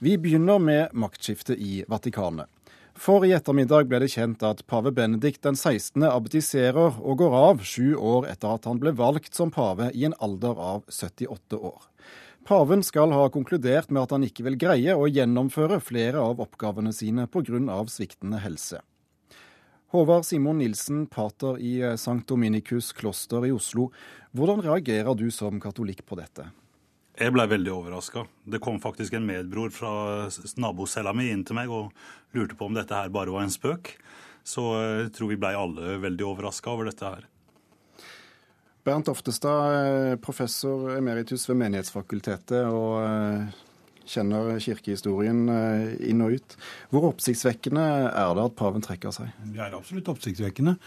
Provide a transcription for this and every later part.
Vi begynner med maktskiftet i Vatikanet. For i ettermiddag ble det kjent at pave Benedikt den 16. abdiserer og går av sju år etter at han ble valgt som pave i en alder av 78 år. Paven skal ha konkludert med at han ikke vil greie å gjennomføre flere av oppgavene sine pga. sviktende helse. Håvard Simon Nilsen, pater i St. Dominikus kloster i Oslo. Hvordan reagerer du som katolikk på dette? Jeg ble veldig overraska. Det kom faktisk en medbror fra nabocella mi inn til meg og lurte på om dette her bare var en spøk. Så jeg tror vi ble alle veldig overraska over dette her. Bernt Oftestad, professor emeritus ved Menighetsfakultetet og eh, kjenner kirkehistorien eh, inn og ut. Hvor oppsiktsvekkende er det at paven trekker seg? Det er absolutt oppsiktsvekkende.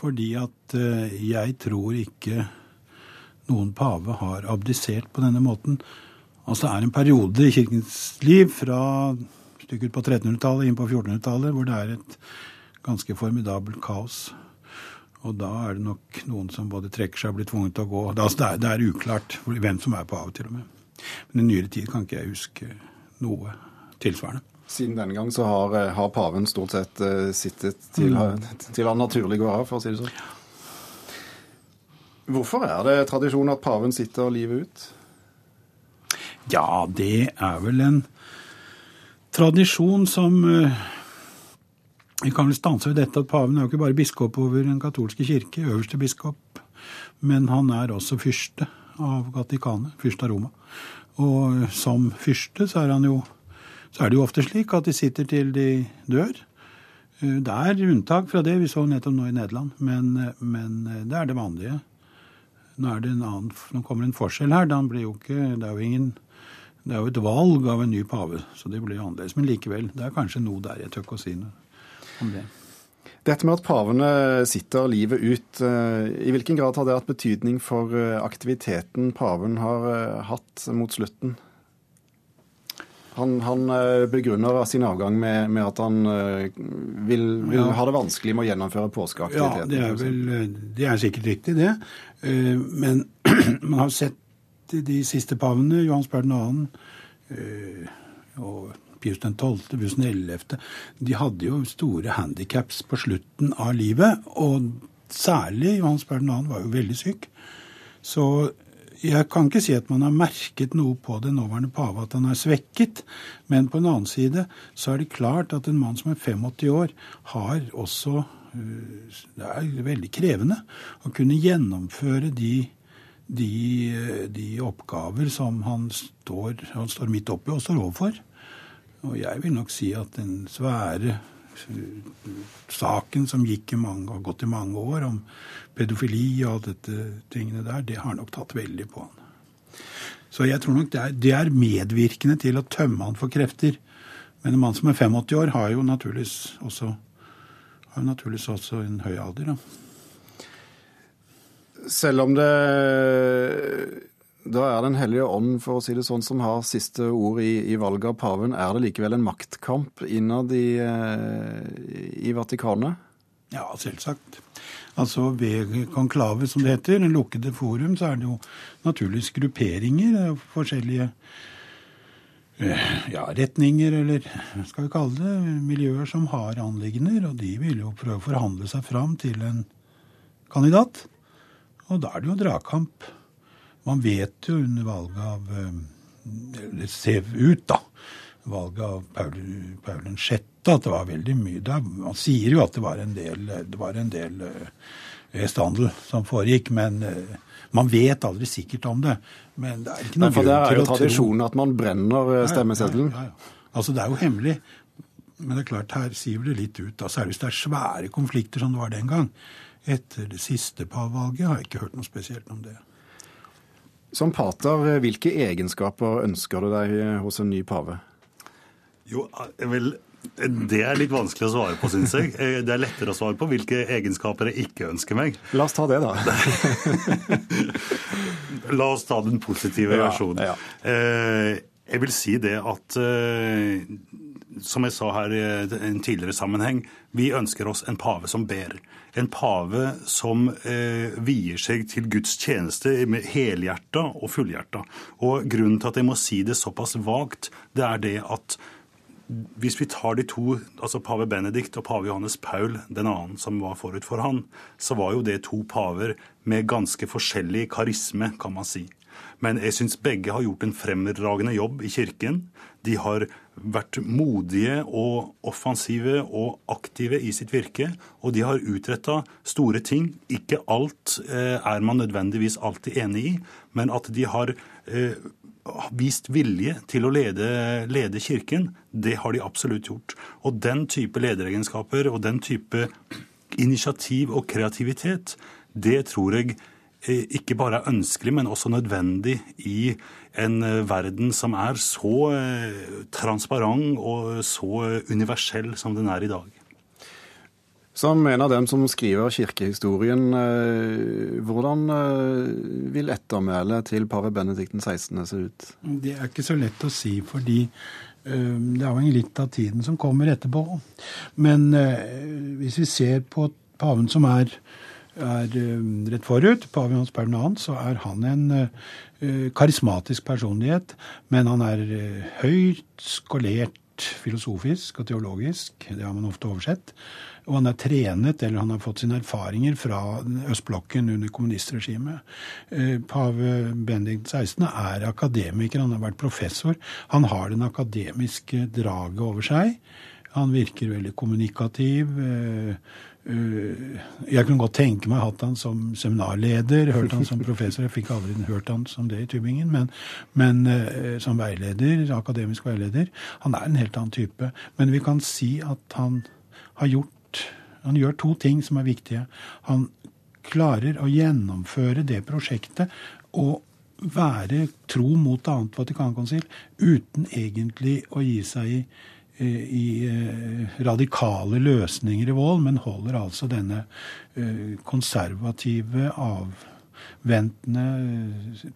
Fordi at eh, jeg tror ikke noen pave har abdisert på denne måten. Altså Det er en periode i kirkens liv fra stykket på 1300-tallet inn på 1400-tallet hvor det er et ganske formidabelt kaos. Og da er det nok noen som både trekker seg og blir tvunget til å gå. Altså det, er, det er uklart hvem som er pave, til og med. Men i nyere tid kan ikke jeg huske noe tilsvarende. Siden denne gang så har, har paven stort sett uh, sittet til, mm. til han naturlig går av, for å si det sånn. Hvorfor er det tradisjon at paven sitter livet ut? Ja, det er vel en tradisjon som eh, Vi kan vel stanse ved dette at paven er jo ikke bare biskop over den katolske kirke, øverste biskop, men han er også fyrste av Vatikanet, fyrste av Roma. Og som fyrste så er jo så er det jo ofte slik at de sitter til de dør. Eh, det er unntak fra det, vi så nettopp nå i Nederland, men, eh, men det er det vanlige. Nå, det en annen, nå kommer en forskjell her. Det, ikke, det, er ingen, det er jo et valg av en ny pave, så det blir annerledes. Men likevel, det er kanskje noe der. Jeg tør ikke å si noe om det. Dette med at pavene sitter livet ut, eh, i hvilken grad har det hatt betydning for eh, aktiviteten paven har eh, hatt mot slutten? Han, han, begrunner sin avgang med, med at han vil, vil ja. ha det vanskelig med å gjennomføre påskeaktiviteten. Ja, det er, vel, det er sikkert riktig, det. Eh, men man har sett de siste pavene, Johan Paul 2. Eh, og Pius 12., Pius 11., de hadde jo store handikaps på slutten av livet. Og særlig Johan Paul 2. var jo veldig syk. Så jeg kan ikke si at man har merket noe på den nåværende pave, at han er svekket. Men på en annen side så er det klart at en mann som er 85 år, har også det er veldig krevende å kunne gjennomføre de, de, de oppgaver som han står, han står, midt oppi og står overfor. Og jeg vil nok si at den svære saken som gikk i mange, har gått i mange år, om pedofili og alt dette tingene der, det har nok tatt veldig på han. Så jeg tror nok det er, det er medvirkende til å tømme han for krefter. Men en mann som er 85 år, har jo naturligvis også har naturligvis også en høy alder. da. Selv om det da er Den hellige ånd for å si det sånn, som har siste ord i, i valget av paven, er det likevel en maktkamp innad i, i Vatikanet? Ja, selvsagt. Altså Ved konklave, som det heter, lukkede forum, så er det jo naturligvis grupperinger. Forskjellige Eh, ja, retninger, eller hva skal vi kalle det, miljøer som har anliggender. Og de vil jo prøve å forhandle seg fram til en kandidat. Og da er det jo dragkamp. Man vet jo under valget av Det ser ut, da. Valget av Paul, Paul 6. at det var veldig mye der. Man sier jo at det var en del, det var en del uh, standel som foregikk, men uh, man vet aldri sikkert om det. Men det er ikke noen grunn til å tro Det er jo tradisjonen at man brenner eh, stemmeseddelen. Ja, ja, ja, altså, det er jo hemmelig. Men det er klart, her siver det litt ut. Særlig hvis det er svære konflikter som det var den gang. Etter det siste pavevalget har jeg ikke hørt noe spesielt om det. Som pater, hvilke egenskaper ønsker du deg eh, hos en ny pave? Jo, vil det er litt vanskelig å svare på, syns jeg. Eh, det er lettere å svare på hvilke egenskaper jeg ikke ønsker meg. La oss ta det, da. La oss ta den positive versjonen. Ja, ja. Eh, jeg vil si det at som jeg sa her i en tidligere sammenheng, vi ønsker oss en pave som ber. En pave som eh, vier seg til Guds tjeneste med helhjerta og fullhjerta. Og grunnen til at jeg må si det såpass vagt, det er det at hvis vi tar de to, altså pave Benedikt og pave Johannes Paul, den annen som var forut for han, så var jo det to paver med ganske forskjellig karisme, kan man si. Men jeg syns begge har gjort en fremragende jobb i kirken. De har vært modige og offensive og aktive i sitt virke. Og de har utretta store ting. Ikke alt eh, er man nødvendigvis alltid enig i, men at de har eh, vist vilje til å lede, lede, Kirken, det har de absolutt gjort. Og den type lederegenskaper og den type initiativ og kreativitet, det tror jeg ikke bare er ønskelig, men også nødvendig i en eh, verden som er så eh, transparent og så universell som den er i dag. Som en av dem som skriver kirkehistorien, eh, hvordan eh, vil ettermælet til pave Benedikten 16. se ut? Det er ikke så lett å si, fordi eh, det avhenger litt av tiden som kommer etterpå. Men hvis vi ser på paven som er, er rett forut, pave Hans Paul 2., så er han en karismatisk personlighet. Men han er høyt skolert filosofisk og teologisk. Det har man ofte oversett. Og han er trenet, eller han har fått sine erfaringer fra østblokken under kommunistregimet. Eh, pave Benedikt 16. er akademiker, han har vært professor. Han har den akademiske draget over seg. Han virker veldig kommunikativ. Eh, eh, jeg kunne godt tenke meg hatt han som seminarleder, hørt han som professor. Jeg fikk aldri hørt han som det i Tybingen, men, men som veileder, akademisk veileder. Han er en helt annen type. Men vi kan si at han har gjort han gjør to ting som er viktige. Han klarer å gjennomføre det prosjektet og være tro mot annet Vatikankonsil uten egentlig å gi seg i, eh, i eh, radikale løsninger i vold, men holder altså denne eh, konservative, avventende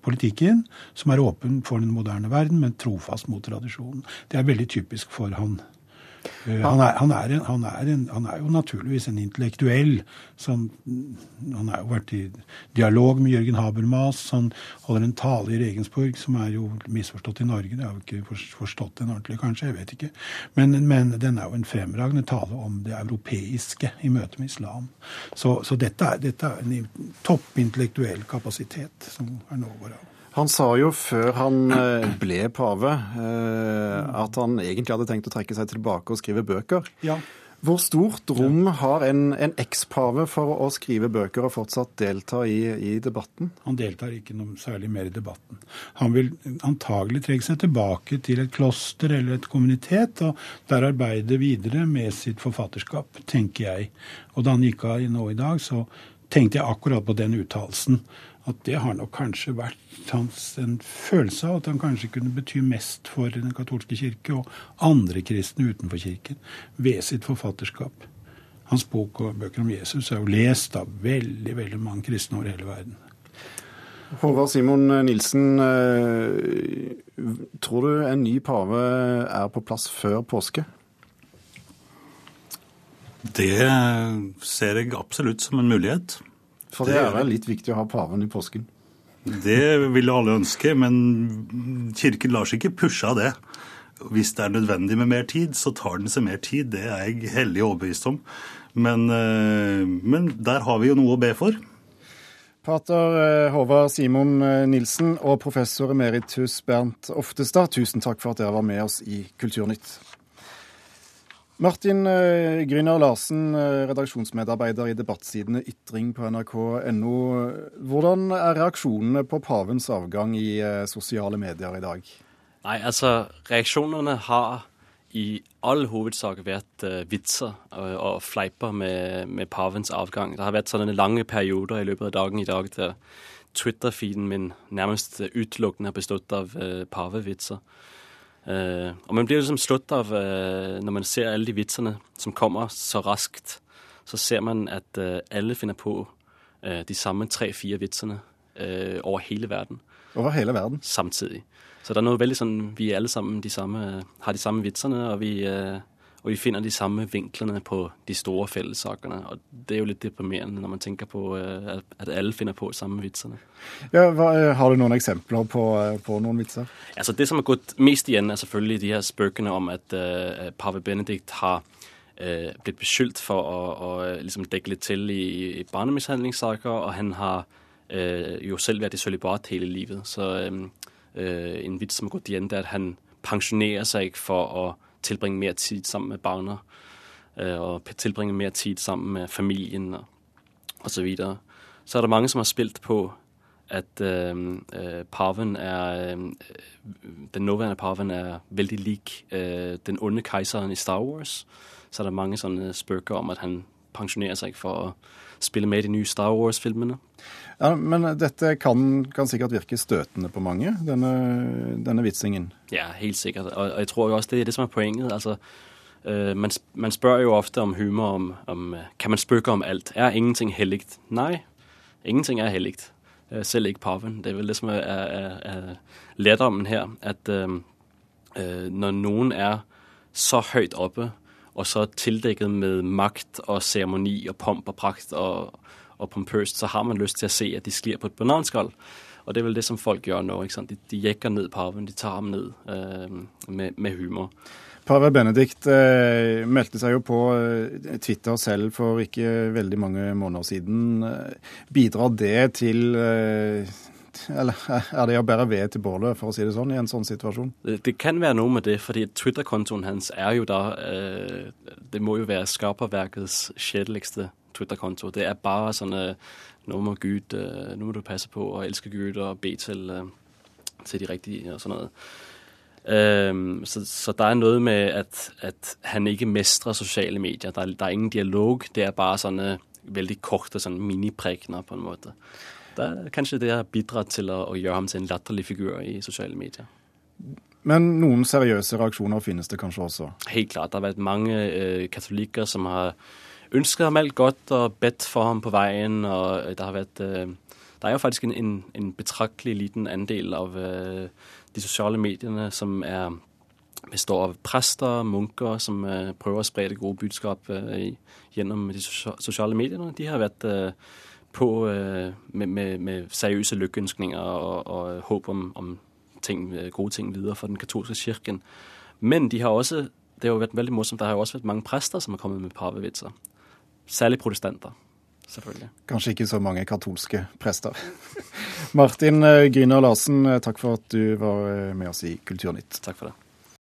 politikken, som er åpen for den moderne verden, men trofast mot tradisjonen. Det er veldig typisk for han. Eh, han er, han, er en, han, er en, han er, jo naturligvis en intellektuell. Som, han har jo vært i dialog med Jørgen Habermas. Han holder en tale i Regensburg som er jo misforstått i Norge. Det har jo ikke forstått den ordentlig, kanskje. Jeg vet ikke. Men, men, den er jo en fremragende tale om det europeiske i møte med islam. Så, så dette, dette, er, en toppintellektuell kapasitet som er nå vår av. Han sa jo før han eh, ble pave eh, at han egentlig hadde tenkt å trekke seg tilbake og skrive bøker. Ja. Hvor stort rom har en, en ekspave for å skrive bøker og fortsatt delta i, i, debatten? Han deltar ikke noe særlig mer i debatten. Han vil antagelig trekke seg tilbake til et kloster eller et kommunitet, og der arbeide videre med sitt forfatterskap, tenker jeg. Og da han gikk av nå i dag, så tenkte jeg akkurat på den uttalelsen at det har nok kanskje vært hans en følelse av at han kanskje kunne bety mest for den katolske kirke og andre kristne utenfor kirken ved sitt forfatterskap. Hans bok og bøker om Jesus er jo lest av veldig veldig mange kristne over hele verden. Håvard Simon Nilsen, eh, tror du en ny pave er på plass før påske? Det ser jeg absolutt som en mulighet. For det er vel litt viktig å ha paven i påsken? Det vil alle ønske, men kirken lar seg ikke pushe av det. Hvis det er nødvendig med mer tid, så tar den seg mer tid. Det er jeg hellig overbevist om. Men, eh, men der har vi jo noe å be for. Pater eh, Håvard Simon eh, Nilsen og professor emeritus Bernt Oftestad, tusen takk for at dere var med oss i Kulturnytt. Martin eh, Gryner Larsen, eh, redaksjonsmedarbeider i debattsidene Ytring på nrk.no. Hvordan er reaksjonene på pavens avgang i eh, sosiale medier i dag? Nei, altså reaksjonene har i all hovedsak vært vitser og, fleiper med, med, pavens avgang. Det har vært sånne lange perioder i løpet av dagen i dag der Twitter-feeden min nærmest utelukkende har bestått av pavevitser. Uh, og man blir liksom slått av uh, når man ser alle de vitsene som kommer så raskt. Så ser man at uh, alle finner på de samme tre-fire vitsene over hele verden. Over hele verden. Samtidig. Så det er noe veldig sånn Vi alle sammen de samme, har de samme vitsene, og vi, eh, og vi finner de samme vinklene på de store fellessakene. Og det er jo litt deprimerende når man tenker på eh, at alle finner på de samme vitsene. Ja, hva, eh, har du noen eksempler på, på, noen vitser? Altså Det som har gått mest igjen, er selvfølgelig de her spøkene om at uh, pave Benedikt har uh, blitt beskyldt for å, å liksom dekke litt til i, i barnemishandlingssaker, og han har uh, jo selv vært i sølibat hele livet. Så um, en vits som har gått igjen, det er at han pensjonerer seg for å tilbringe mer tid sammen med barna. Øh, og tilbringe mer tid sammen med familien og, og så videre. Så er det mange som har spilt på at øh, øh, paven er øh, Den nåværende paven er veldig lik øh, den onde keiseren i Star Wars. Så er det mange sånne spøker om at han pensjonerer seg for å spille med i de nye Star Wars-filmene. Ja, Men dette kan, kan, sikkert virke støtende på mange, denne, denne vitsingen? Ja, helt sikkert. Og, jeg tror også det er det som er poenget. Altså, øh, man, man, spør jo ofte om humor om, om, Kan man spøke om alt? Er ingenting hellig? Nei, ingenting er hellig. Øh, selv ikke paven. Det er vel det som er, er, er lærdommen her. At øh, øh, når noen er så høyt oppe, og så tildekket med makt og seremoni og pomp og prakt og og pompøst, så har man lyst til å se at de sklir på et bananskall. Og det er vel det som folk gjør nå. ikke sant? De, de jekker ned paven, de tar ham ned eh, med, med, humor. Pave Benedikt eh, meldte seg jo på eh, Twitter selv for ikke veldig mange måneder siden. Bidrar det til eh, eller er det å bære ved til bålet, for å si det sånn, i en sånn situasjon? Det, kan være noe med det, fordi Twitter-kontoen hans er jo da eh, Det må jo være skaperverkets kjedeligste Twitter-konto. Det er bare sånn Nå må Gud, øh, nå må du passe på å elske Gud og be til, øh, til de riktige og sånn noe. Så, så, det er noe med at, at han ikke mestrer sosiale medier. Det er, er, ingen dialog. Det er bare sånne veldig korte sånne miniprekener, på en måte. Det kanskje det har bidratt til å, å, gjøre ham til en latterlig figur i sosiale medier. Men noen seriøse reaksjoner finnes det kanskje også? Helt klart. Det har vært mange eh, katolikker som har ønsket ham alt godt og bedt for ham på veien. og det har vært... Eh, det er jo faktisk en, en, en betraktelig liten andel av eh, de sosiale mediene som er, består av prester, munker, som prøver å spre det gode budskap uh, gjennom de sosiale mediene. De har vært på med, med, med, seriøse lykkeønskninger og, og håp om, om ting, gode ting videre for den katolske kirken. Men de har også det har jo vært veldig morsomt, det har jo også vært mange prester som har kommet med pavevitser. Særlig protestanter. Selvfølgelig. Kanskje ikke så mange katolske prester. Martin eh, Gryner Larsen, takk for at du var med oss i Kulturnytt. Takk for det.